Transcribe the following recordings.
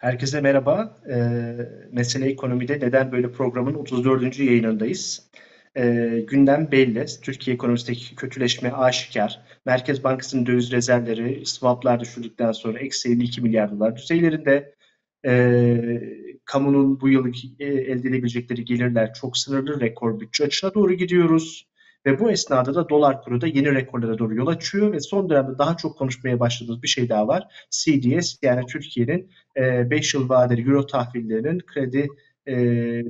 Herkese merhaba. Ee, Mesele Ekonomi'de Neden Böyle programın 34. yayınındayız. Ee, gündem belli. Türkiye ekonomisindeki kötüleşme aşikar. Merkez Bankası'nın döviz rezervleri swaplar düşürdükten sonra eksi 52 milyar dolar düzeylerinde. Ee, kamunun bu yıl e, elde edebilecekleri gelirler çok sınırlı. Rekor bütçe açına doğru gidiyoruz. Ve bu esnada da dolar kuru da yeni rekorlara doğru yol açıyor ve son dönemde daha çok konuşmaya başladığımız bir şey daha var. CDS yani Türkiye'nin 5 e, yıl vadeli euro tahvillerinin kredi e,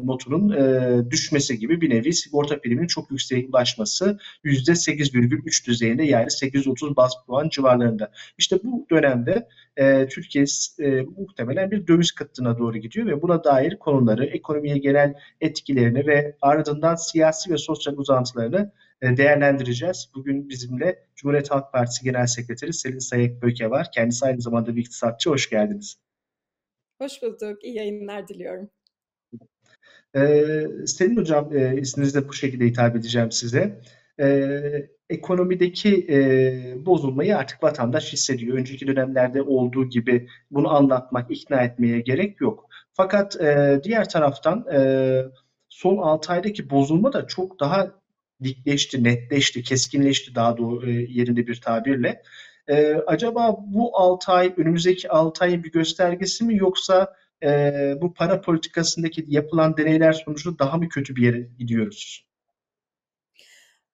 notunun e, düşmesi gibi bir nevi sigorta priminin çok yükseğe ulaşması %8,3 düzeyinde yani 830 bas puan civarlarında. İşte bu dönemde e, Türkiye e, muhtemelen bir döviz kıtlığına doğru gidiyor ve buna dair konuları, ekonomiye genel etkilerini ve ardından siyasi ve sosyal uzantılarını e, değerlendireceğiz. Bugün bizimle Cumhuriyet Halk Partisi Genel Sekreteri Selin Sayık Böke var. Kendisi aynı zamanda bir iktisatçı. Hoş geldiniz. Hoş bulduk. İyi yayınlar diliyorum. Ee, Selin Hocam, e, isminizle bu şekilde hitap edeceğim size. Ee, ekonomideki e, bozulmayı artık vatandaş hissediyor. Önceki dönemlerde olduğu gibi bunu anlatmak, ikna etmeye gerek yok. Fakat e, diğer taraftan e, son 6 aydaki bozulma da çok daha dikleşti, netleşti, keskinleşti daha doğru e, yerinde bir tabirle. E, acaba bu 6 ay, önümüzdeki 6 ayın bir göstergesi mi yoksa e, bu para politikasındaki yapılan deneyler sonucu daha mı kötü bir yere gidiyoruz?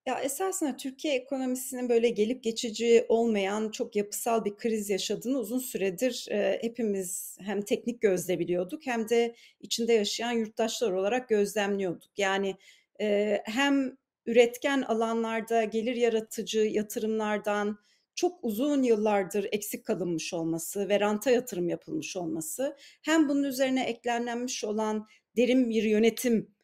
Ya esasında Türkiye ekonomisinin böyle gelip geçici olmayan çok yapısal bir kriz yaşadığını uzun süredir e, hepimiz hem teknik gözle biliyorduk hem de içinde yaşayan yurttaşlar olarak gözlemliyorduk. Yani e, hem üretken alanlarda gelir yaratıcı yatırımlardan çok uzun yıllardır eksik kalınmış olması ve ranta yatırım yapılmış olması hem bunun üzerine eklenmiş olan derin bir yönetim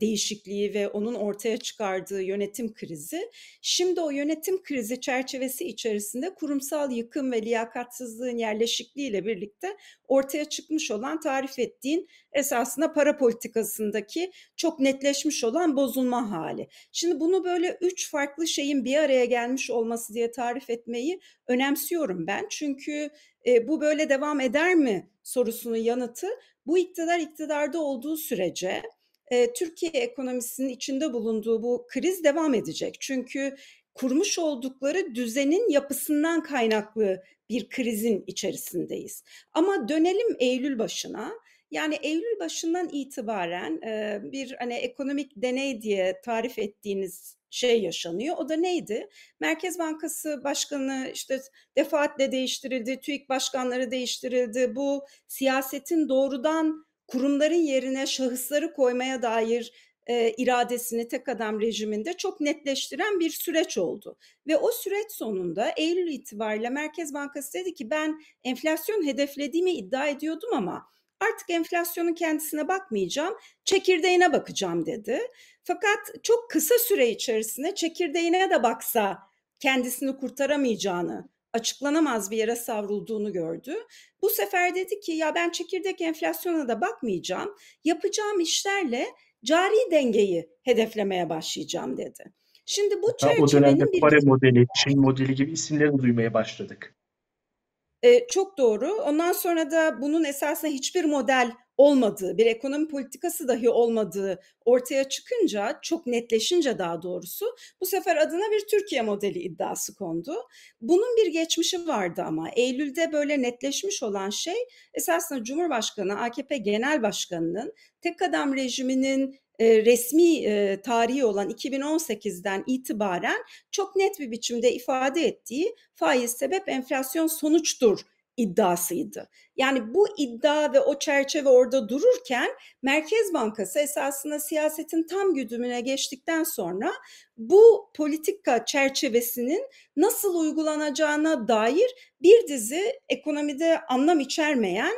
değişikliği ve onun ortaya çıkardığı yönetim krizi. Şimdi o yönetim krizi çerçevesi içerisinde kurumsal yıkım ve liyakatsızlığın yerleşikliğiyle birlikte ortaya çıkmış olan tarif ettiğin esasında para politikasındaki çok netleşmiş olan bozulma hali. Şimdi bunu böyle üç farklı şeyin bir araya gelmiş olması diye tarif etmeyi önemsiyorum ben. Çünkü e, bu böyle devam eder mi sorusunun yanıtı bu iktidar iktidarda olduğu sürece e, Türkiye ekonomisinin içinde bulunduğu bu kriz devam edecek. Çünkü kurmuş oldukları düzenin yapısından kaynaklı bir krizin içerisindeyiz. Ama dönelim Eylül başına. Yani Eylül başından itibaren e, bir hani ekonomik deney diye tarif ettiğiniz şey yaşanıyor. O da neydi? Merkez Bankası Başkanı işte defaatle değiştirildi, TÜİK başkanları değiştirildi. Bu siyasetin doğrudan kurumların yerine şahısları koymaya dair e, iradesini tek adam rejiminde çok netleştiren bir süreç oldu. Ve o süreç sonunda Eylül itibariyle Merkez Bankası dedi ki ben enflasyon hedeflediğimi iddia ediyordum ama artık enflasyonun kendisine bakmayacağım, çekirdeğine bakacağım dedi. Fakat çok kısa süre içerisinde çekirdeğine de baksa kendisini kurtaramayacağını açıklanamaz bir yere savrulduğunu gördü. Bu sefer dedi ki ya ben çekirdek enflasyona da bakmayacağım. Yapacağım işlerle cari dengeyi hedeflemeye başlayacağım dedi. Şimdi bu çerçevenin o dönemde bir... Pare modeli, Çin modeli gibi isimleri duymaya başladık. Ee, çok doğru. Ondan sonra da bunun esasında hiçbir model olmadığı, bir ekonomi politikası dahi olmadığı ortaya çıkınca, çok netleşince daha doğrusu bu sefer adına bir Türkiye modeli iddiası kondu. Bunun bir geçmişi vardı ama Eylül'de böyle netleşmiş olan şey esasında Cumhurbaşkanı, AKP Genel Başkanı'nın tek adam rejiminin e, resmi e, tarihi olan 2018'den itibaren çok net bir biçimde ifade ettiği faiz sebep enflasyon sonuçtur iddiasıydı. Yani bu iddia ve o çerçeve orada dururken Merkez Bankası esasında siyasetin tam güdümüne geçtikten sonra bu politika çerçevesinin nasıl uygulanacağına dair bir dizi ekonomide anlam içermeyen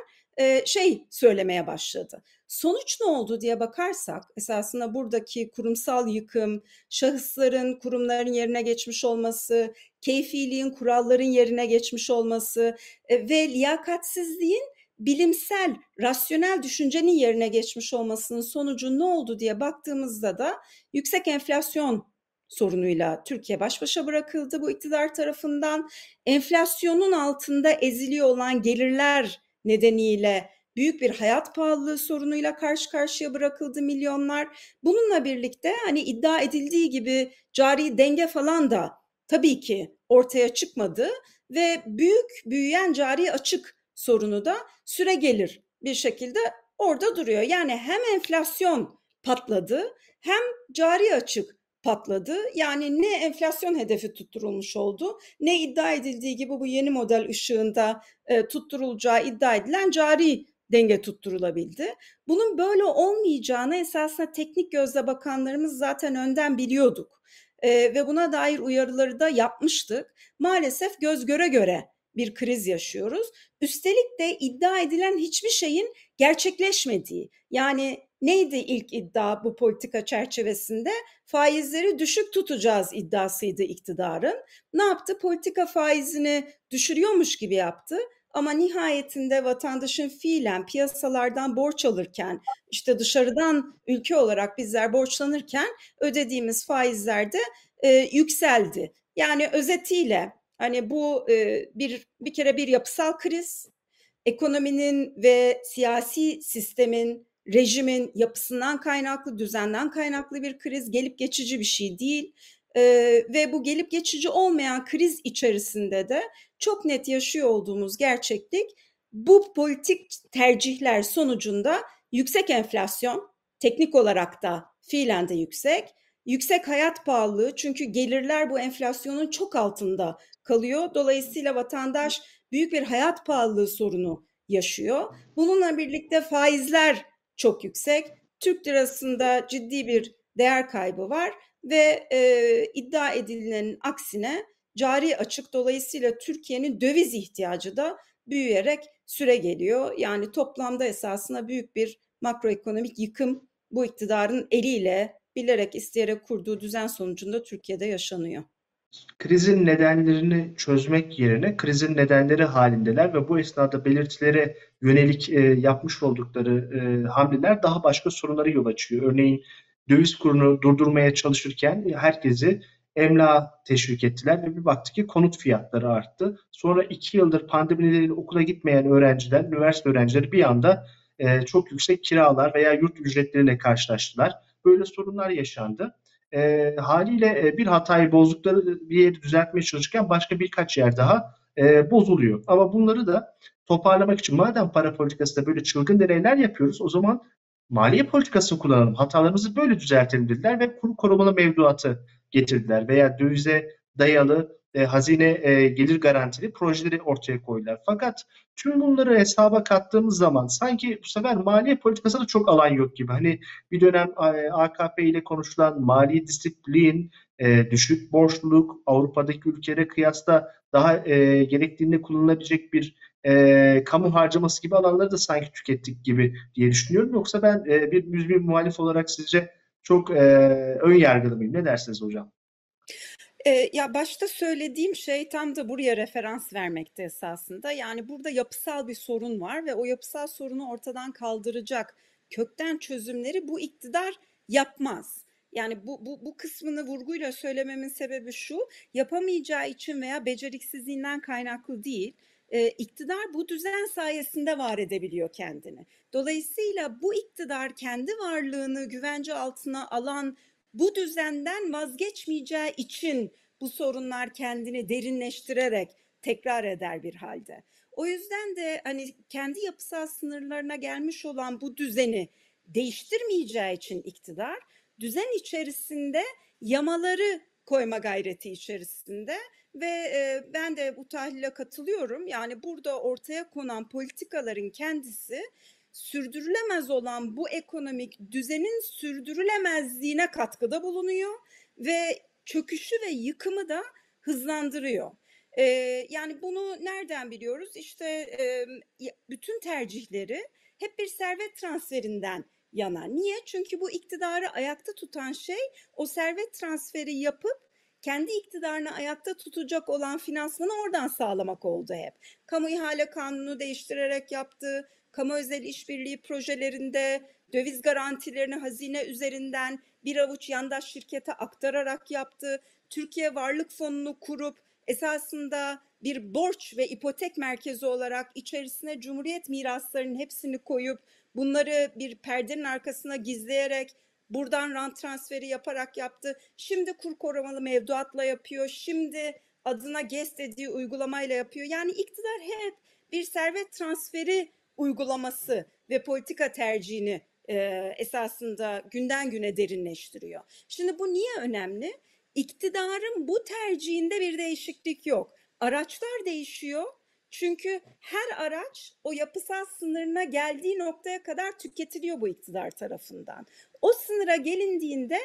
şey söylemeye başladı. Sonuç ne oldu diye bakarsak esasında buradaki kurumsal yıkım, şahısların kurumların yerine geçmiş olması, keyfiliğin kuralların yerine geçmiş olması ve liyakatsizliğin bilimsel, rasyonel düşüncenin yerine geçmiş olmasının sonucu ne oldu diye baktığımızda da yüksek enflasyon sorunuyla Türkiye baş başa bırakıldı bu iktidar tarafından. Enflasyonun altında eziliyor olan gelirler nedeniyle büyük bir hayat pahalılığı sorunuyla karşı karşıya bırakıldı milyonlar. Bununla birlikte hani iddia edildiği gibi cari denge falan da tabii ki ortaya çıkmadı ve büyük büyüyen cari açık sorunu da süre gelir bir şekilde orada duruyor. Yani hem enflasyon patladı hem cari açık patladı. Yani ne enflasyon hedefi tutturulmuş oldu ne iddia edildiği gibi bu yeni model ışığında e, tutturulacağı iddia edilen cari denge tutturulabildi. Bunun böyle olmayacağını esasında teknik gözle bakanlarımız zaten önden biliyorduk. E, ve buna dair uyarıları da yapmıştık. Maalesef göz göre göre bir kriz yaşıyoruz. Üstelik de iddia edilen hiçbir şeyin gerçekleşmediği. Yani neydi ilk iddia bu politika çerçevesinde? Faizleri düşük tutacağız iddiasıydı iktidarın. Ne yaptı? Politika faizini düşürüyormuş gibi yaptı. Ama nihayetinde vatandaşın fiilen piyasalardan borç alırken, işte dışarıdan ülke olarak bizler borçlanırken ödediğimiz faizler de e, yükseldi. Yani özetiyle hani bu e, bir bir kere bir yapısal kriz, ekonominin ve siyasi sistemin, rejimin yapısından kaynaklı, düzenden kaynaklı bir kriz, gelip geçici bir şey değil. Ee, ve bu gelip geçici olmayan kriz içerisinde de çok net yaşıyor olduğumuz gerçeklik bu politik tercihler sonucunda yüksek enflasyon, teknik olarak da fiilen de yüksek, yüksek hayat pahalılığı çünkü gelirler bu enflasyonun çok altında kalıyor. Dolayısıyla vatandaş büyük bir hayat pahalılığı sorunu yaşıyor. Bununla birlikte faizler çok yüksek. Türk lirasında ciddi bir değer kaybı var ve e, iddia edilenin aksine cari açık dolayısıyla Türkiye'nin döviz ihtiyacı da büyüyerek süre geliyor. Yani toplamda esasında büyük bir makroekonomik yıkım bu iktidarın eliyle bilerek isteyerek kurduğu düzen sonucunda Türkiye'de yaşanıyor. Krizin nedenlerini çözmek yerine krizin nedenleri halindeler ve bu esnada belirtilere yönelik e, yapmış oldukları e, hamleler daha başka sorunlara yol açıyor. Örneğin döviz kurunu durdurmaya çalışırken herkesi emlak teşvik ettiler ve bir baktık ki konut fiyatları arttı. Sonra iki yıldır pandemi nedeniyle okula gitmeyen öğrenciler, üniversite öğrencileri bir anda e, çok yüksek kiralar veya yurt ücretleriyle karşılaştılar. Böyle sorunlar yaşandı. E, haliyle e, bir hatayı bozdukları bir yeri düzeltmeye çalışırken başka birkaç yer daha e, bozuluyor. Ama bunları da toparlamak için madem para politikasında böyle çılgın deneyler yapıyoruz o zaman maliye politikasını kullanalım. Hatalarımızı böyle düzeltelim dediler ve kur korumalı mevduatı getirdiler veya dövize dayalı e, hazine e, gelir garantili projeleri ortaya koydular. Fakat tüm bunları hesaba kattığımız zaman sanki bu sefer maliye politikasında çok alan yok gibi. Hani bir dönem e, AKP ile konuşulan mali disiplin, e, düşük borçluluk, Avrupa'daki ülkelere kıyasla daha e, gerektiğinde kullanılabilecek bir e, kamu harcaması gibi alanları da sanki tükettik gibi diye düşünüyorum. Yoksa ben e, bir bir muhalif olarak sizce çok e, ön yargılı mıyım? Ne dersiniz hocam? E, ya başta söylediğim şey tam da buraya referans vermekte esasında. Yani burada yapısal bir sorun var ve o yapısal sorunu ortadan kaldıracak kökten çözümleri bu iktidar yapmaz. Yani bu, bu, bu kısmını vurguyla söylememin sebebi şu, yapamayacağı için veya beceriksizliğinden kaynaklı değil e, iktidar bu düzen sayesinde var edebiliyor kendini. Dolayısıyla bu iktidar kendi varlığını güvence altına alan bu düzenden vazgeçmeyeceği için bu sorunlar kendini derinleştirerek tekrar eder bir halde. O yüzden de hani kendi yapısal sınırlarına gelmiş olan bu düzeni değiştirmeyeceği için iktidar düzen içerisinde yamaları koyma gayreti içerisinde ve e, ben de bu tahlile katılıyorum. Yani burada ortaya konan politikaların kendisi sürdürülemez olan bu ekonomik düzenin sürdürülemezliğine katkıda bulunuyor ve çöküşü ve yıkımı da hızlandırıyor. Ee, yani bunu nereden biliyoruz? İşte e, bütün tercihleri hep bir servet transferinden yana. Niye? Çünkü bu iktidarı ayakta tutan şey o servet transferi yapıp kendi iktidarını ayakta tutacak olan finansmanı oradan sağlamak oldu hep. Kamu ihale kanunu değiştirerek yaptı, kamu özel işbirliği projelerinde döviz garantilerini hazine üzerinden bir avuç yandaş şirkete aktararak yaptı. Türkiye Varlık Fonu'nu kurup esasında bir borç ve ipotek merkezi olarak içerisine Cumhuriyet miraslarının hepsini koyup bunları bir perdenin arkasına gizleyerek buradan rant transferi yaparak yaptı. Şimdi kur korumalı mevduatla yapıyor. Şimdi adına GES dediği uygulamayla yapıyor. Yani iktidar hep bir servet transferi uygulaması ve politika tercihini e, esasında günden güne derinleştiriyor. Şimdi bu niye önemli? İktidarın bu tercihinde bir değişiklik yok. Araçlar değişiyor. Çünkü her araç o yapısal sınırına geldiği noktaya kadar tüketiliyor bu iktidar tarafından. O sınıra gelindiğinde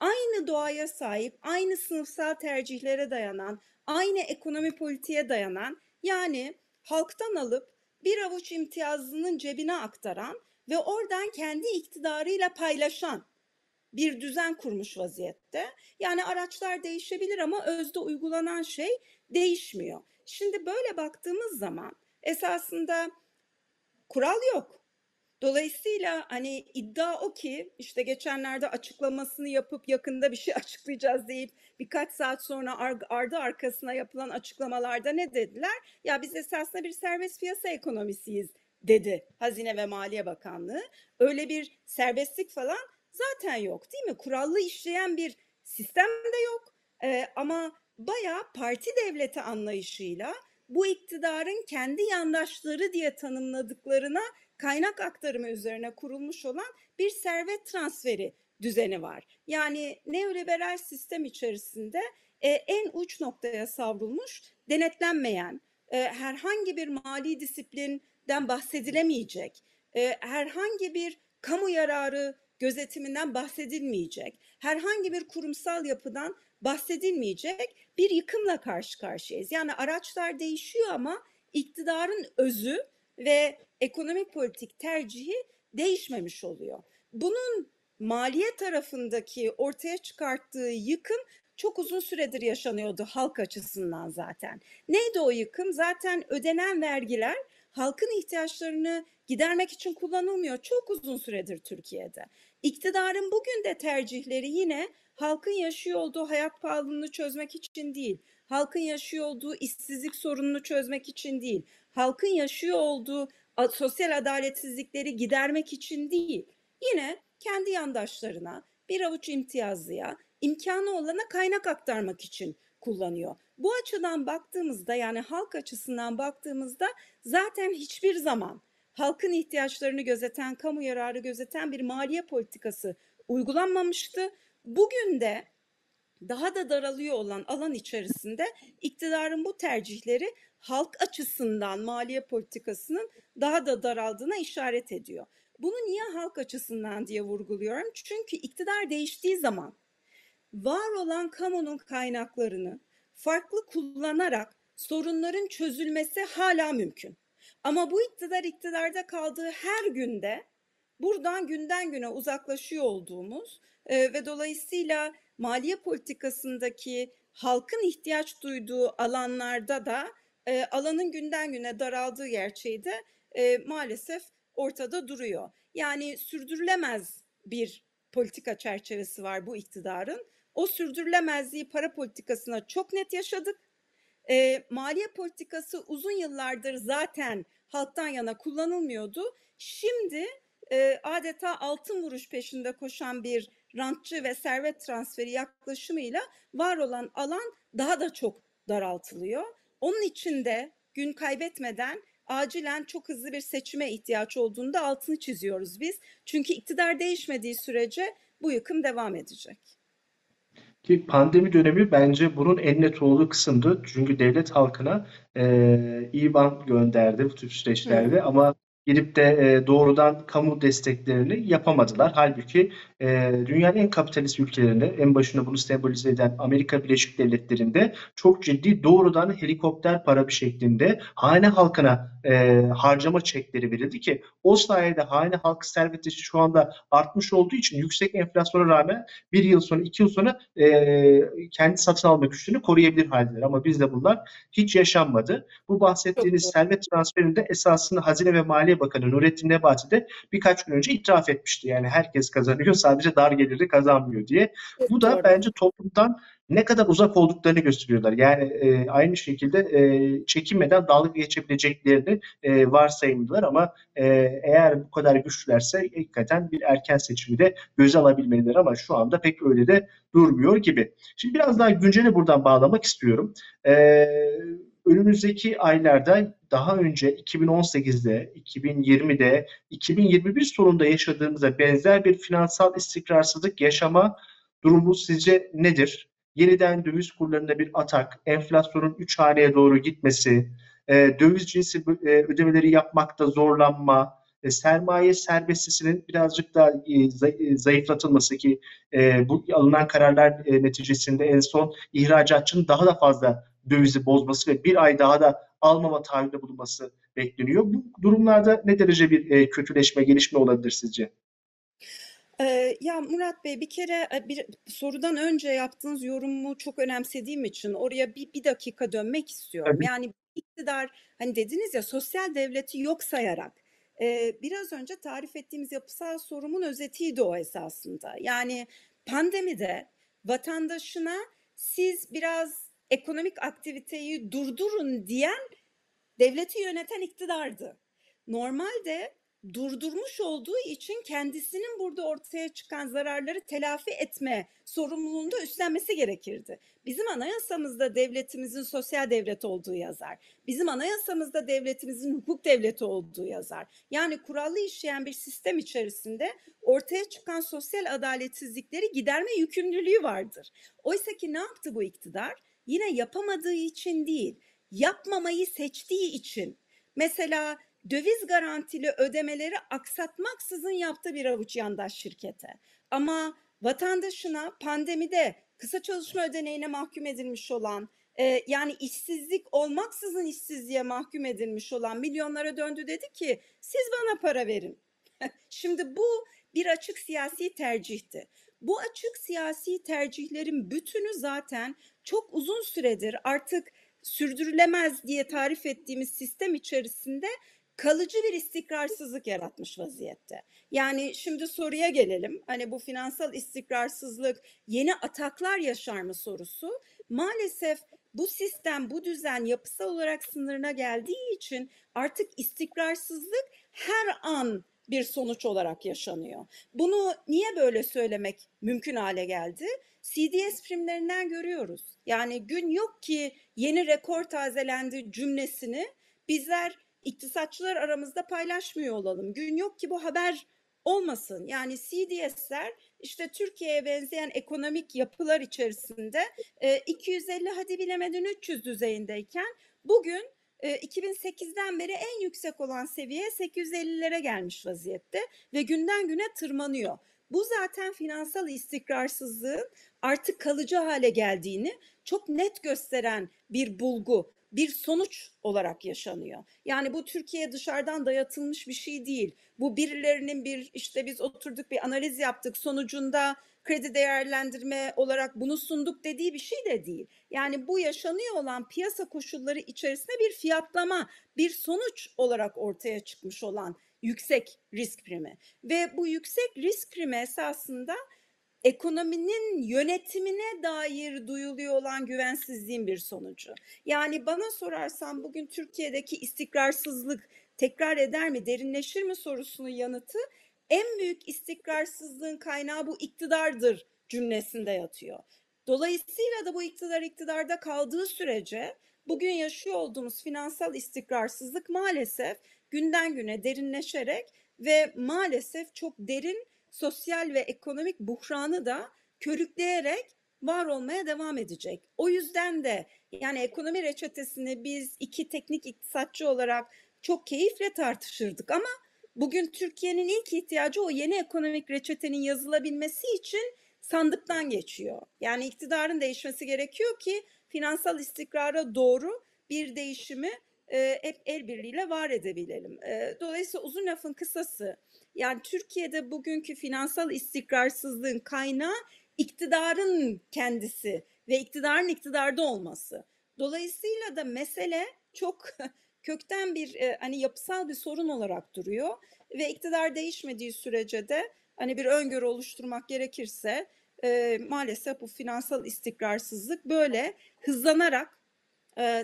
aynı doğaya sahip, aynı sınıfsal tercihlere dayanan, aynı ekonomi politiğe dayanan yani halktan alıp bir avuç imtiyazlının cebine aktaran ve oradan kendi iktidarıyla paylaşan bir düzen kurmuş vaziyette. Yani araçlar değişebilir ama özde uygulanan şey değişmiyor. Şimdi böyle baktığımız zaman esasında kural yok. Dolayısıyla hani iddia o ki işte geçenlerde açıklamasını yapıp yakında bir şey açıklayacağız deyip birkaç saat sonra ar- ardı arkasına yapılan açıklamalarda ne dediler? Ya biz esasında bir serbest piyasa ekonomisiyiz dedi Hazine ve Maliye Bakanlığı. Öyle bir serbestlik falan zaten yok değil mi? Kurallı işleyen bir sistem de yok. Ee, ama bayağı parti devleti anlayışıyla bu iktidarın kendi yandaşları diye tanımladıklarına kaynak aktarımı üzerine kurulmuş olan bir servet transferi düzeni var. Yani neoliberal sistem içerisinde e, en uç noktaya savrulmuş, denetlenmeyen, e, herhangi bir mali disiplinden bahsedilemeyecek, e, herhangi bir kamu yararı gözetiminden bahsedilmeyecek, herhangi bir kurumsal yapıdan bahsedilmeyecek bir yıkımla karşı karşıyayız. Yani araçlar değişiyor ama iktidarın özü ve ekonomik politik tercihi değişmemiş oluyor. Bunun maliye tarafındaki ortaya çıkarttığı yıkım çok uzun süredir yaşanıyordu halk açısından zaten. Neydi o yıkım? Zaten ödenen vergiler halkın ihtiyaçlarını gidermek için kullanılmıyor çok uzun süredir Türkiye'de. İktidarın bugün de tercihleri yine halkın yaşıyor olduğu hayat pahalılığını çözmek için değil, halkın yaşıyor olduğu işsizlik sorununu çözmek için değil, halkın yaşıyor olduğu sosyal adaletsizlikleri gidermek için değil, yine kendi yandaşlarına, bir avuç imtiyazlıya, imkanı olana kaynak aktarmak için kullanıyor. Bu açıdan baktığımızda yani halk açısından baktığımızda zaten hiçbir zaman halkın ihtiyaçlarını gözeten, kamu yararı gözeten bir maliye politikası uygulanmamıştı. Bugün de daha da daralıyor olan alan içerisinde iktidarın bu tercihleri halk açısından maliye politikasının daha da daraldığına işaret ediyor. Bunu niye halk açısından diye vurguluyorum? Çünkü iktidar değiştiği zaman var olan kamunun kaynaklarını farklı kullanarak sorunların çözülmesi hala mümkün. Ama bu iktidar iktidarda kaldığı her günde buradan günden güne uzaklaşıyor olduğumuz e, ve dolayısıyla maliye politikasındaki halkın ihtiyaç duyduğu alanlarda da e, alanın günden güne daraldığı gerçeği de e, maalesef ortada duruyor. Yani sürdürülemez bir politika çerçevesi var bu iktidarın. O sürdürülemezliği para politikasına çok net yaşadık. E, maliye politikası uzun yıllardır zaten halktan yana kullanılmıyordu. Şimdi e, adeta altın vuruş peşinde koşan bir rantçı ve servet transferi yaklaşımıyla var olan alan daha da çok daraltılıyor. Onun için de gün kaybetmeden acilen çok hızlı bir seçime ihtiyaç olduğunu da altını çiziyoruz biz. Çünkü iktidar değişmediği sürece bu yıkım devam edecek. Ki pandemi dönemi bence bunun en net olduğu kısımdı. Çünkü devlet halkına e, İBAN gönderdi bu tür süreçlerde Hı. ama gidip de e, doğrudan kamu desteklerini yapamadılar. Halbuki e, dünyanın en kapitalist ülkelerinde en başında bunu sembolize eden Amerika Birleşik Devletleri'nde çok ciddi doğrudan helikopter para bir şeklinde hane halkına e, harcama çekleri verildi ki o sayede hane halkı serveti şu anda artmış olduğu için yüksek enflasyona rağmen bir yıl sonra iki yıl sonra e, kendi satın alma güçlerini koruyabilir haldeler. Ama bizde bunlar hiç yaşanmadı. Bu bahsettiğiniz servet transferinde esasında Hazine ve Maliye Maliye Bakanı Nurettin Nebati de birkaç gün önce itiraf etmişti. Yani herkes kazanıyor sadece dar geliri kazanmıyor diye. Bu da Doğru. bence toplumdan ne kadar uzak olduklarını gösteriyorlar. Yani e, aynı şekilde e, çekinmeden dalga geçebileceklerini e, varsayımlılar ama e, eğer bu kadar güçlülerse hakikaten bir erken seçimi de göze alabilmeliler ama şu anda pek öyle de durmuyor gibi. Şimdi biraz daha güncele buradan bağlamak istiyorum. E, önümüzdeki aylarda daha önce 2018'de, 2020'de, 2021 sonunda yaşadığımıza benzer bir finansal istikrarsızlık yaşama durumu sizce nedir? Yeniden döviz kurlarında bir atak, enflasyonun 3 haneye doğru gitmesi, e, döviz cinsi e, ödemeleri yapmakta zorlanma, e, sermaye serbestisinin birazcık daha zayıflatılması ki bu alınan kararlar neticesinde en son ihracatçının daha da fazla dövizi bozması ve bir ay daha da almama taahhüdünde bulunması bekleniyor. Bu durumlarda ne derece bir e, kötüleşme, gelişme olabilir sizce? Eee, ya Murat Bey bir kere e, bir sorudan önce yaptığınız yorumu çok önemsediğim için oraya bir, bir dakika dönmek istiyorum. Tabii. Yani iktidar hani dediniz ya sosyal devleti yok sayarak e, biraz önce tarif ettiğimiz yapısal sorunun özetiydi o esasında. Yani pandemide vatandaşına siz biraz ekonomik aktiviteyi durdurun diyen devleti yöneten iktidardı. Normalde durdurmuş olduğu için kendisinin burada ortaya çıkan zararları telafi etme sorumluluğunu da üstlenmesi gerekirdi. Bizim anayasamızda devletimizin sosyal devlet olduğu yazar. Bizim anayasamızda devletimizin hukuk devleti olduğu yazar. Yani kurallı işleyen bir sistem içerisinde ortaya çıkan sosyal adaletsizlikleri giderme yükümlülüğü vardır. Oysa ki ne yaptı bu iktidar? Yine yapamadığı için değil, yapmamayı seçtiği için. Mesela döviz garantili ödemeleri aksatmaksızın yaptı bir avuç yandaş şirkete. Ama vatandaşına pandemide kısa çalışma ödeneğine mahkum edilmiş olan e, yani işsizlik olmaksızın işsizliğe mahkum edilmiş olan milyonlara döndü dedi ki siz bana para verin. Şimdi bu bir açık siyasi tercihti. Bu açık siyasi tercihlerin bütünü zaten çok uzun süredir artık sürdürülemez diye tarif ettiğimiz sistem içerisinde kalıcı bir istikrarsızlık yaratmış vaziyette. Yani şimdi soruya gelelim. Hani bu finansal istikrarsızlık yeni ataklar yaşar mı sorusu. Maalesef bu sistem, bu düzen yapısal olarak sınırına geldiği için artık istikrarsızlık her an bir sonuç olarak yaşanıyor. Bunu niye böyle söylemek mümkün hale geldi? CDS primlerinden görüyoruz. Yani gün yok ki yeni rekor tazelendi cümlesini bizler iktisatçılar aramızda paylaşmıyor olalım. Gün yok ki bu haber olmasın. Yani CDS'ler işte Türkiye'ye benzeyen ekonomik yapılar içerisinde 250 hadi bilemedin 300 düzeyindeyken bugün 2008'den beri en yüksek olan seviye 850'lere gelmiş vaziyette ve günden güne tırmanıyor. Bu zaten finansal istikrarsızlığın artık kalıcı hale geldiğini çok net gösteren bir bulgu bir sonuç olarak yaşanıyor. Yani bu Türkiye dışarıdan dayatılmış bir şey değil. Bu birilerinin bir işte biz oturduk bir analiz yaptık sonucunda kredi değerlendirme olarak bunu sunduk dediği bir şey de değil. Yani bu yaşanıyor olan piyasa koşulları içerisinde bir fiyatlama, bir sonuç olarak ortaya çıkmış olan yüksek risk primi. Ve bu yüksek risk primi esasında ekonominin yönetimine dair duyuluyor olan güvensizliğin bir sonucu. Yani bana sorarsan bugün Türkiye'deki istikrarsızlık tekrar eder mi, derinleşir mi sorusunun yanıtı en büyük istikrarsızlığın kaynağı bu iktidardır cümlesinde yatıyor. Dolayısıyla da bu iktidar iktidarda kaldığı sürece bugün yaşıyor olduğumuz finansal istikrarsızlık maalesef günden güne derinleşerek ve maalesef çok derin sosyal ve ekonomik buhranı da körükleyerek var olmaya devam edecek. O yüzden de yani ekonomi reçetesini biz iki teknik iktisatçı olarak çok keyifle tartışırdık ama bugün Türkiye'nin ilk ihtiyacı o yeni ekonomik reçetenin yazılabilmesi için sandıktan geçiyor. Yani iktidarın değişmesi gerekiyor ki finansal istikrara doğru bir değişimi hep el birliğiyle var edebilelim. Dolayısıyla uzun lafın kısası yani Türkiye'de bugünkü finansal istikrarsızlığın kaynağı iktidarın kendisi ve iktidarın iktidarda olması. Dolayısıyla da mesele çok kökten bir hani yapısal bir sorun olarak duruyor ve iktidar değişmediği sürece de hani bir öngörü oluşturmak gerekirse maalesef bu finansal istikrarsızlık böyle hızlanarak,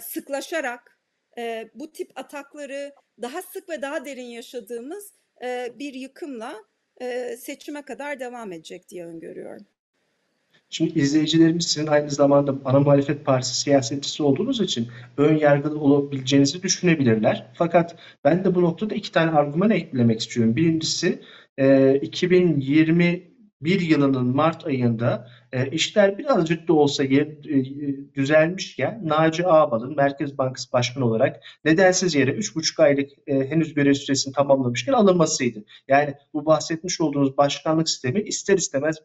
sıklaşarak e, bu tip atakları daha sık ve daha derin yaşadığımız e, bir yıkımla e, seçime kadar devam edecek diye öngörüyorum. Şimdi izleyicilerimiz sizin aynı zamanda ana muhalefet partisi siyasetçisi olduğunuz için ön yargılı olabileceğinizi düşünebilirler. Fakat ben de bu noktada iki tane argüman eklemek istiyorum. Birincisi 2020 bir yılının Mart ayında e, işler birazcık da olsa yer, e, düzelmişken Naci Ağbal'ın Merkez Bankası Başkanı olarak nedensiz yere 3,5 aylık e, henüz görev süresini tamamlamışken alınmasıydı. Yani bu bahsetmiş olduğunuz başkanlık sistemi ister istemez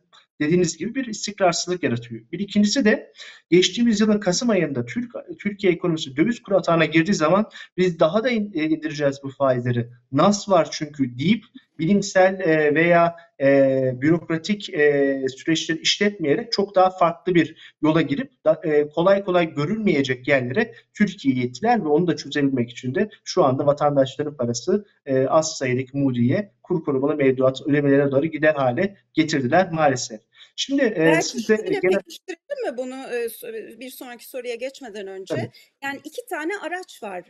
dediğiniz gibi bir istikrarsızlık yaratıyor. Bir ikincisi de geçtiğimiz yılın Kasım ayında Türk, Türkiye ekonomisi döviz kuru atağına girdiği zaman biz daha da indireceğiz bu faizleri. Nas var çünkü deyip bilimsel e, veya e, bürokratik e, süreçleri işletmeyerek çok daha farklı bir yola girip da, e, kolay kolay görülmeyecek yerlere Türkiye'yi yettiler ve onu da çözebilmek için de şu anda vatandaşların parası e, az sayıdaki mudiye kur korumalı mevduat ödemelerine doğru gider hale getirdiler maalesef. Şimdi e, size genel... mi bunu bir sonraki soruya geçmeden önce? Tabii. Yani iki tane araç var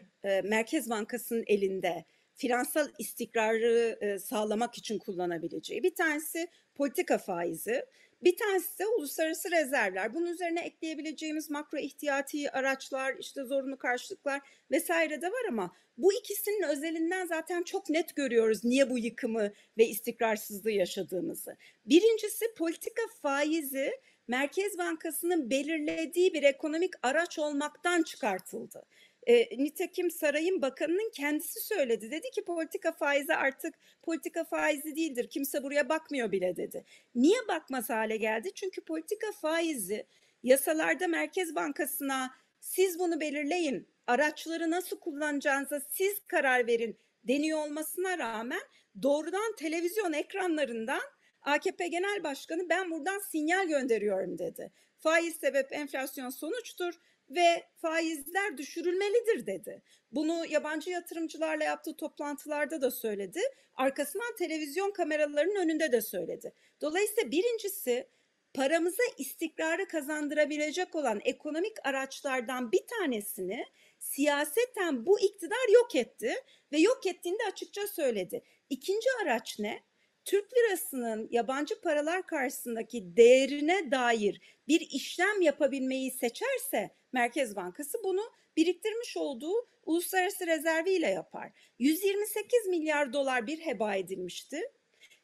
Merkez Bankası'nın elinde finansal istikrarı e, sağlamak için kullanabileceği. Bir tanesi politika faizi, bir tanesi de uluslararası rezervler. Bunun üzerine ekleyebileceğimiz makro ihtiyati araçlar, işte zorunlu karşılıklar vesaire de var ama bu ikisinin özelinden zaten çok net görüyoruz niye bu yıkımı ve istikrarsızlığı yaşadığımızı. Birincisi politika faizi Merkez Bankası'nın belirlediği bir ekonomik araç olmaktan çıkartıldı. E, nitekim sarayın bakanının kendisi söyledi. Dedi ki politika faizi artık politika faizi değildir. Kimse buraya bakmıyor bile dedi. Niye bakmaz hale geldi? Çünkü politika faizi yasalarda Merkez Bankası'na siz bunu belirleyin, araçları nasıl kullanacağınıza siz karar verin deniyor olmasına rağmen doğrudan televizyon ekranlarından AKP Genel Başkanı ben buradan sinyal gönderiyorum dedi. Faiz sebep enflasyon sonuçtur ve faizler düşürülmelidir dedi. Bunu yabancı yatırımcılarla yaptığı toplantılarda da söyledi. Arkasından televizyon kameralarının önünde de söyledi. Dolayısıyla birincisi paramıza istikrarı kazandırabilecek olan ekonomik araçlardan bir tanesini siyaseten bu iktidar yok etti ve yok ettiğinde açıkça söyledi. İkinci araç ne? Türk lirasının yabancı paralar karşısındaki değerine dair bir işlem yapabilmeyi seçerse Merkez Bankası bunu biriktirmiş olduğu uluslararası rezerviyle yapar. 128 milyar dolar bir heba edilmişti.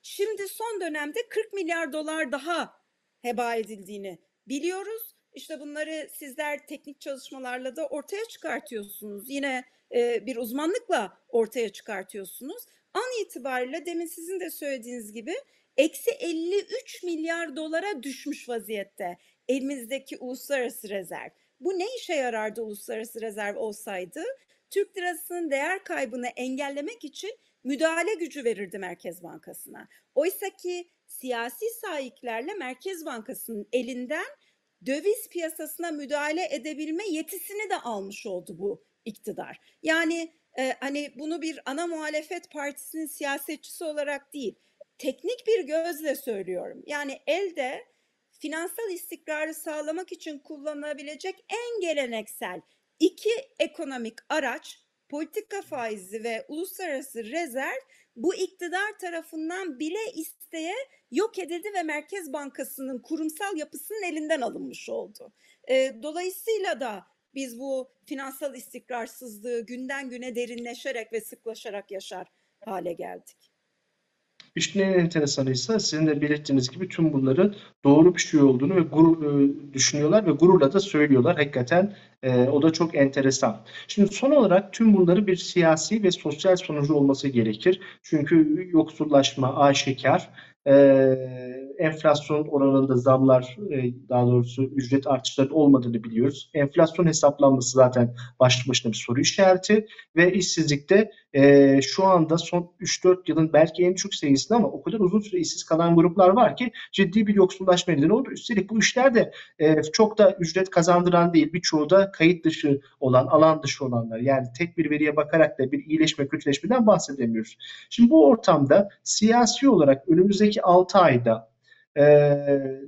Şimdi son dönemde 40 milyar dolar daha heba edildiğini biliyoruz. İşte bunları sizler teknik çalışmalarla da ortaya çıkartıyorsunuz. Yine e, bir uzmanlıkla ortaya çıkartıyorsunuz. An itibariyle demin sizin de söylediğiniz gibi eksi 53 milyar dolara düşmüş vaziyette elimizdeki uluslararası rezerv. Bu ne işe yarardı uluslararası rezerv olsaydı? Türk lirasının değer kaybını engellemek için müdahale gücü verirdi Merkez Bankası'na. Oysa ki siyasi sahiplerle Merkez Bankası'nın elinden döviz piyasasına müdahale edebilme yetisini de almış oldu bu iktidar. Yani e, hani bunu bir ana muhalefet partisinin siyasetçisi olarak değil, teknik bir gözle söylüyorum. Yani elde finansal istikrarı sağlamak için kullanılabilecek en geleneksel iki ekonomik araç politika faizi ve uluslararası rezerv bu iktidar tarafından bile isteye yok edildi ve Merkez Bankası'nın kurumsal yapısının elinden alınmış oldu. Dolayısıyla da biz bu finansal istikrarsızlığı günden güne derinleşerek ve sıklaşarak yaşar hale geldik. İşin en enteresanı ise sizin de belirttiğiniz gibi tüm bunların doğru bir şey olduğunu ve gurur, e, düşünüyorlar ve gururla da söylüyorlar. Hakikaten e, o da çok enteresan. Şimdi son olarak tüm bunları bir siyasi ve sosyal sonucu olması gerekir. Çünkü yoksullaşma aşikar. E, enflasyon oranında zamlar, e, daha doğrusu ücret artışları olmadığını biliyoruz. Enflasyon hesaplanması zaten başlı başına bir soru işareti ve işsizlikte e, şu anda son 3-4 yılın belki en çok sayısında ama o kadar uzun süre işsiz kalan gruplar var ki ciddi bir yoksullaşma nedeni oldu. Üstelik bu işler de e, çok da ücret kazandıran değil. Birçoğu da kayıt dışı olan, alan dışı olanlar. Yani tek bir veriye bakarak da bir iyileşme, kötüleşmeden bahsedemiyoruz. Şimdi bu ortamda siyasi olarak önümüzdeki 6 ayda e,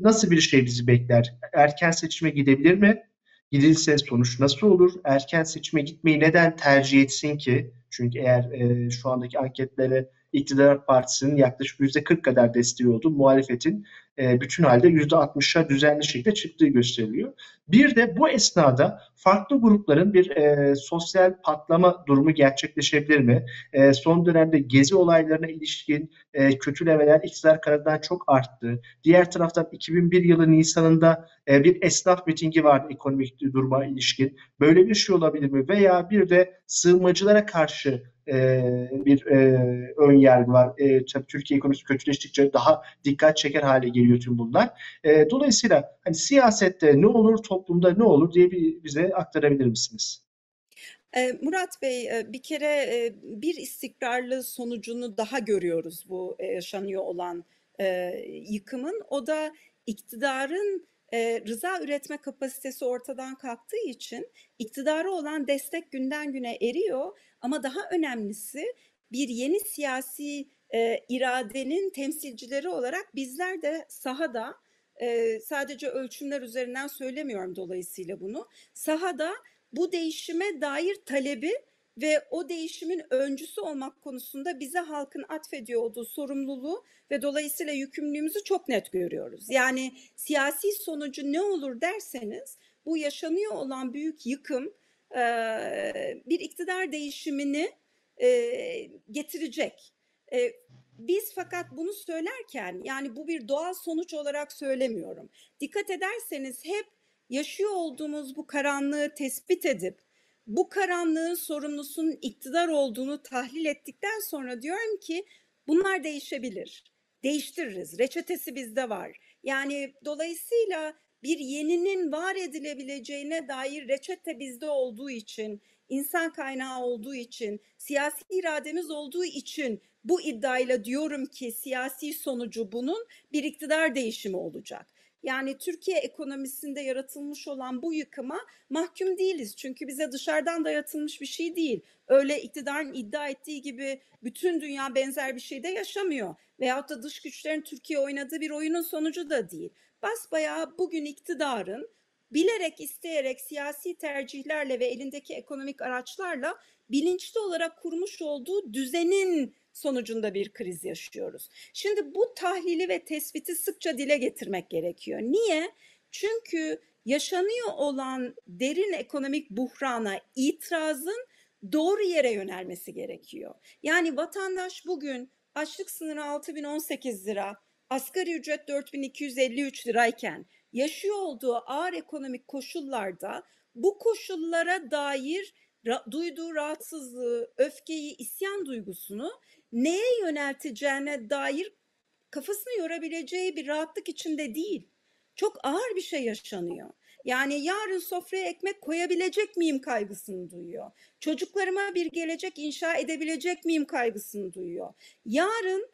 nasıl bir şey bizi bekler? Erken seçime gidebilir mi? Gidilse sonuç nasıl olur? Erken seçime gitmeyi neden tercih etsin ki? Çünkü eğer e, şu andaki anketlere iktidar partisinin yaklaşık %40 kadar desteği oldu. Muhalefetin e, bütün halde %60'a düzenli şekilde çıktığı gösteriliyor. Bir de bu esnada farklı grupların bir e, sosyal patlama durumu gerçekleşebilir mi? E, son dönemde gezi olaylarına ilişkin e, kötülemeler iktidar kanadından çok arttı. Diğer taraftan 2001 yılı Nisan'ında e, bir esnaf mitingi vardı ekonomik duruma ilişkin. Böyle bir şey olabilir mi? Veya bir de sığınmacılara karşı e, bir e, ön yargı var. E, tabii Türkiye ekonomisi kötüleştikçe daha dikkat çeker hale geliyor tüm bunlar. E, dolayısıyla hani siyasette ne olur, toplumda ne olur diye bir, bize aktarabilir misiniz? Murat Bey, bir kere bir istikrarlı sonucunu daha görüyoruz bu yaşanıyor olan yıkımın. O da iktidarın rıza üretme kapasitesi ortadan kalktığı için iktidara olan destek günden güne eriyor. Ama daha önemlisi bir yeni siyasi iradenin temsilcileri olarak bizler de sahada sadece ölçümler üzerinden söylemiyorum dolayısıyla bunu. Sahada bu değişime dair talebi ve o değişimin öncüsü olmak konusunda bize halkın atfediyor olduğu sorumluluğu ve dolayısıyla yükümlülüğümüzü çok net görüyoruz. Yani siyasi sonucu ne olur derseniz bu yaşanıyor olan büyük yıkım bir iktidar değişimini getirecek. Biz fakat bunu söylerken yani bu bir doğal sonuç olarak söylemiyorum. Dikkat ederseniz hep yaşıyor olduğumuz bu karanlığı tespit edip bu karanlığın sorumlusunun iktidar olduğunu tahlil ettikten sonra diyorum ki bunlar değişebilir. Değiştiririz. Reçetesi bizde var. Yani dolayısıyla bir yeninin var edilebileceğine dair reçete bizde olduğu için, insan kaynağı olduğu için, siyasi irademiz olduğu için bu iddiayla diyorum ki siyasi sonucu bunun bir iktidar değişimi olacak. Yani Türkiye ekonomisinde yaratılmış olan bu yıkıma mahkum değiliz. Çünkü bize dışarıdan dayatılmış bir şey değil. Öyle iktidarın iddia ettiği gibi bütün dünya benzer bir şeyde yaşamıyor. Veyahut da dış güçlerin Türkiye oynadığı bir oyunun sonucu da değil. Basbayağı bugün iktidarın bilerek isteyerek siyasi tercihlerle ve elindeki ekonomik araçlarla bilinçli olarak kurmuş olduğu düzenin sonucunda bir kriz yaşıyoruz. Şimdi bu tahlili ve tespiti sıkça dile getirmek gerekiyor. Niye? Çünkü yaşanıyor olan derin ekonomik buhrana itirazın doğru yere yönelmesi gerekiyor. Yani vatandaş bugün açlık sınırı 6018 lira, asgari ücret 4253 lirayken yaşıyor olduğu ağır ekonomik koşullarda bu koşullara dair ra- duyduğu rahatsızlığı, öfkeyi, isyan duygusunu neye yönelteceğine dair kafasını yorabileceği bir rahatlık içinde değil. Çok ağır bir şey yaşanıyor. Yani yarın sofraya ekmek koyabilecek miyim kaygısını duyuyor. Çocuklarıma bir gelecek inşa edebilecek miyim kaygısını duyuyor. Yarın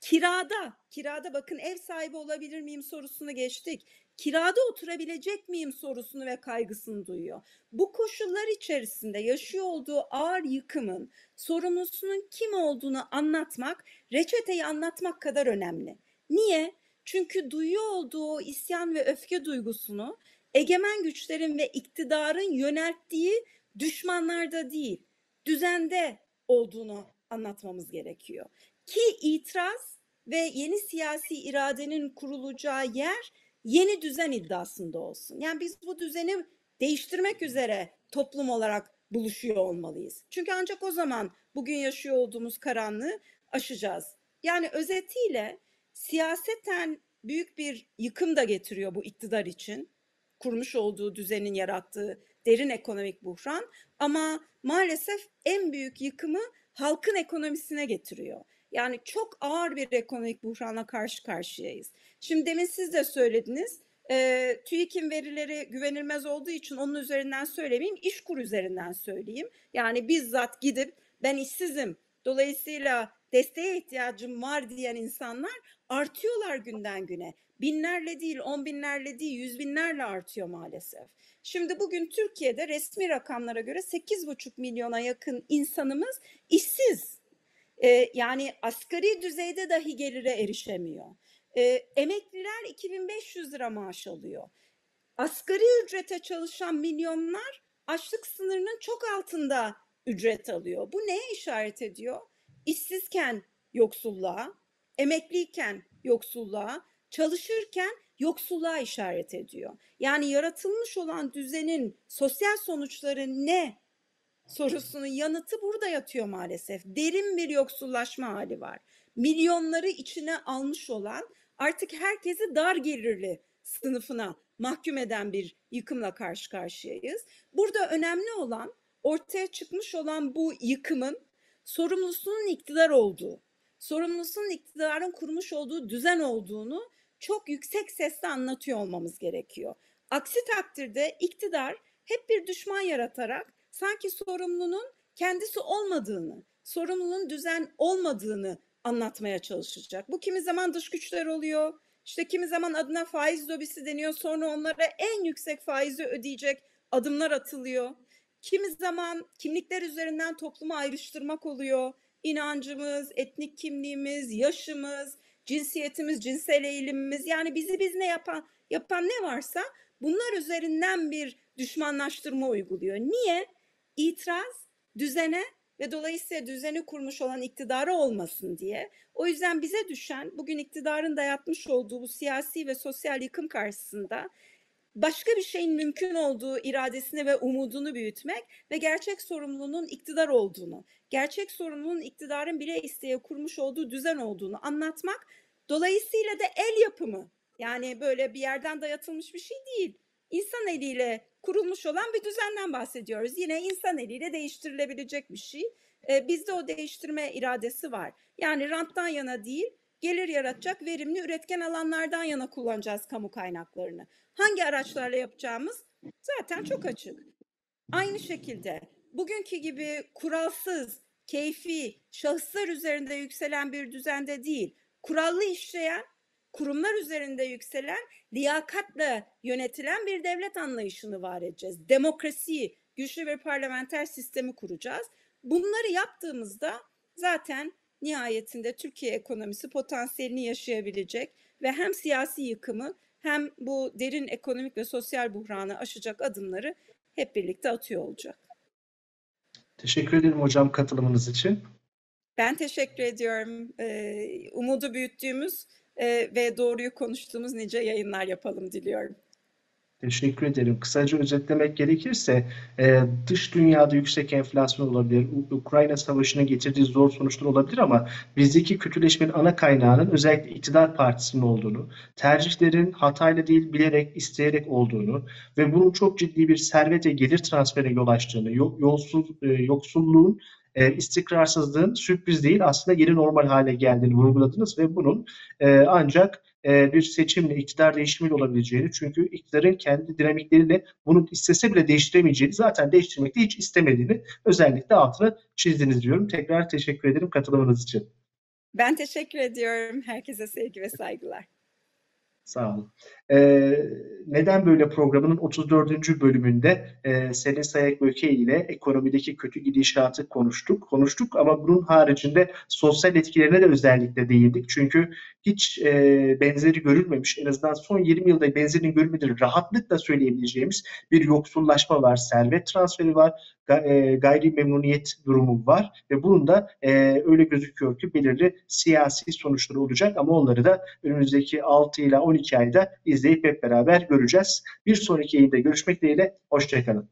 kirada, kirada bakın ev sahibi olabilir miyim sorusunu geçtik kirada oturabilecek miyim sorusunu ve kaygısını duyuyor. Bu koşullar içerisinde yaşıyor olduğu ağır yıkımın sorumlusunun kim olduğunu anlatmak, reçeteyi anlatmak kadar önemli. Niye? Çünkü duyuyor olduğu isyan ve öfke duygusunu egemen güçlerin ve iktidarın yönelttiği düşmanlarda değil, düzende olduğunu anlatmamız gerekiyor. Ki itiraz ve yeni siyasi iradenin kurulacağı yer yeni düzen iddiasında olsun. Yani biz bu düzeni değiştirmek üzere toplum olarak buluşuyor olmalıyız. Çünkü ancak o zaman bugün yaşıyor olduğumuz karanlığı aşacağız. Yani özetiyle siyaseten büyük bir yıkım da getiriyor bu iktidar için. Kurmuş olduğu düzenin yarattığı derin ekonomik buhran ama maalesef en büyük yıkımı halkın ekonomisine getiriyor. Yani çok ağır bir ekonomik buhranla karşı karşıyayız. Şimdi demin siz de söylediniz. E, TÜİK'in verileri güvenilmez olduğu için onun üzerinden söylemeyeyim, işkur üzerinden söyleyeyim. Yani bizzat gidip ben işsizim. Dolayısıyla desteğe ihtiyacım var diyen insanlar artıyorlar günden güne. Binlerle değil, on binlerle değil, yüz binlerle artıyor maalesef. Şimdi bugün Türkiye'de resmi rakamlara göre 8,5 milyona yakın insanımız işsiz. Ee, yani asgari düzeyde dahi gelire erişemiyor. Ee, emekliler 2500 lira maaş alıyor. Asgari ücrete çalışan milyonlar açlık sınırının çok altında ücret alıyor. Bu neye işaret ediyor? İşsizken yoksulluğa, emekliyken yoksulluğa, çalışırken yoksulluğa işaret ediyor. Yani yaratılmış olan düzenin sosyal sonuçları ne sorusunun yanıtı burada yatıyor maalesef. Derin bir yoksullaşma hali var. Milyonları içine almış olan artık herkesi dar gelirli sınıfına mahkum eden bir yıkımla karşı karşıyayız. Burada önemli olan ortaya çıkmış olan bu yıkımın sorumlusunun iktidar olduğu, sorumlusunun iktidarın kurmuş olduğu düzen olduğunu çok yüksek sesle anlatıyor olmamız gerekiyor. Aksi takdirde iktidar hep bir düşman yaratarak sanki sorumlunun kendisi olmadığını, sorumlunun düzen olmadığını anlatmaya çalışacak. Bu kimi zaman dış güçler oluyor, işte kimi zaman adına faiz lobisi deniyor. Sonra onlara en yüksek faizi ödeyecek adımlar atılıyor. Kimi zaman kimlikler üzerinden toplumu ayrıştırmak oluyor. İnancımız, etnik kimliğimiz, yaşımız, cinsiyetimiz, cinsel eğilimimiz yani bizi biz ne yapan yapan ne varsa bunlar üzerinden bir düşmanlaştırma uyguluyor. Niye? İtiraz düzene ve dolayısıyla düzeni kurmuş olan iktidarı olmasın diye. O yüzden bize düşen bugün iktidarın dayatmış olduğu bu siyasi ve sosyal yıkım karşısında başka bir şeyin mümkün olduğu iradesini ve umudunu büyütmek ve gerçek sorumluluğun iktidar olduğunu, gerçek sorumluluğun iktidarın bile isteye kurmuş olduğu düzen olduğunu anlatmak. Dolayısıyla da el yapımı yani böyle bir yerden dayatılmış bir şey değil. İnsan eliyle kurulmuş olan bir düzenden bahsediyoruz. Yine insan eliyle değiştirilebilecek bir şey. Ee, bizde o değiştirme iradesi var. Yani ranttan yana değil, gelir yaratacak verimli üretken alanlardan yana kullanacağız kamu kaynaklarını. Hangi araçlarla yapacağımız zaten çok açık. Aynı şekilde bugünkü gibi kuralsız, keyfi, şahıslar üzerinde yükselen bir düzende değil, kurallı işleyen, kurumlar üzerinde yükselen, liyakatla yönetilen bir devlet anlayışını var edeceğiz. Demokrasi, güçlü bir parlamenter sistemi kuracağız. Bunları yaptığımızda zaten nihayetinde Türkiye ekonomisi potansiyelini yaşayabilecek ve hem siyasi yıkımı hem bu derin ekonomik ve sosyal buhranı aşacak adımları hep birlikte atıyor olacak. Teşekkür ederim hocam katılımınız için. Ben teşekkür ediyorum. Ee, umudu büyüttüğümüz e, ve doğruyu konuştuğumuz nice yayınlar yapalım diliyorum. Teşekkür ederim. Kısaca özetlemek gerekirse e, dış dünyada yüksek enflasyon olabilir, Ukrayna Savaşı'nın getirdiği zor sonuçlar olabilir ama bizdeki kötüleşmenin ana kaynağının özellikle iktidar partisinin olduğunu, tercihlerin hatayla değil bilerek, isteyerek olduğunu ve bunun çok ciddi bir servet ve gelir transferine yol açtığını, yolsuz, e, yoksulluğun e, istikrarsızlığın sürpriz değil aslında yeni normal hale geldiğini vurguladınız ve bunun e, ancak e, bir seçimle, iktidar değişimiyle olabileceğini çünkü iktidarın kendi dinamikleriyle bunu istese bile değiştiremeyeceğini zaten değiştirmek de hiç istemediğini özellikle altını çizdiniz diyorum. Tekrar teşekkür ederim katılımınız için. Ben teşekkür ediyorum. Herkese sevgi ve saygılar. Sağ olun. Ee, neden böyle programının 34. bölümünde e, Selin Sayak Böke ile ekonomideki kötü gidişatı konuştuk. Konuştuk ama bunun haricinde sosyal etkilerine de özellikle değindik. Çünkü hiç e, benzeri görülmemiş, en azından son 20 yılda benzerini görülmediği rahatlıkla söyleyebileceğimiz bir yoksullaşma var, servet transferi var, e, gayri memnuniyet durumu var ve bunun da e, öyle gözüküyor ki belirli siyasi sonuçları olacak ama onları da önümüzdeki 6 ile 12 ayda izleyip hep beraber göreceğiz. Bir sonraki yayında görüşmek dileğiyle. Hoşçakalın.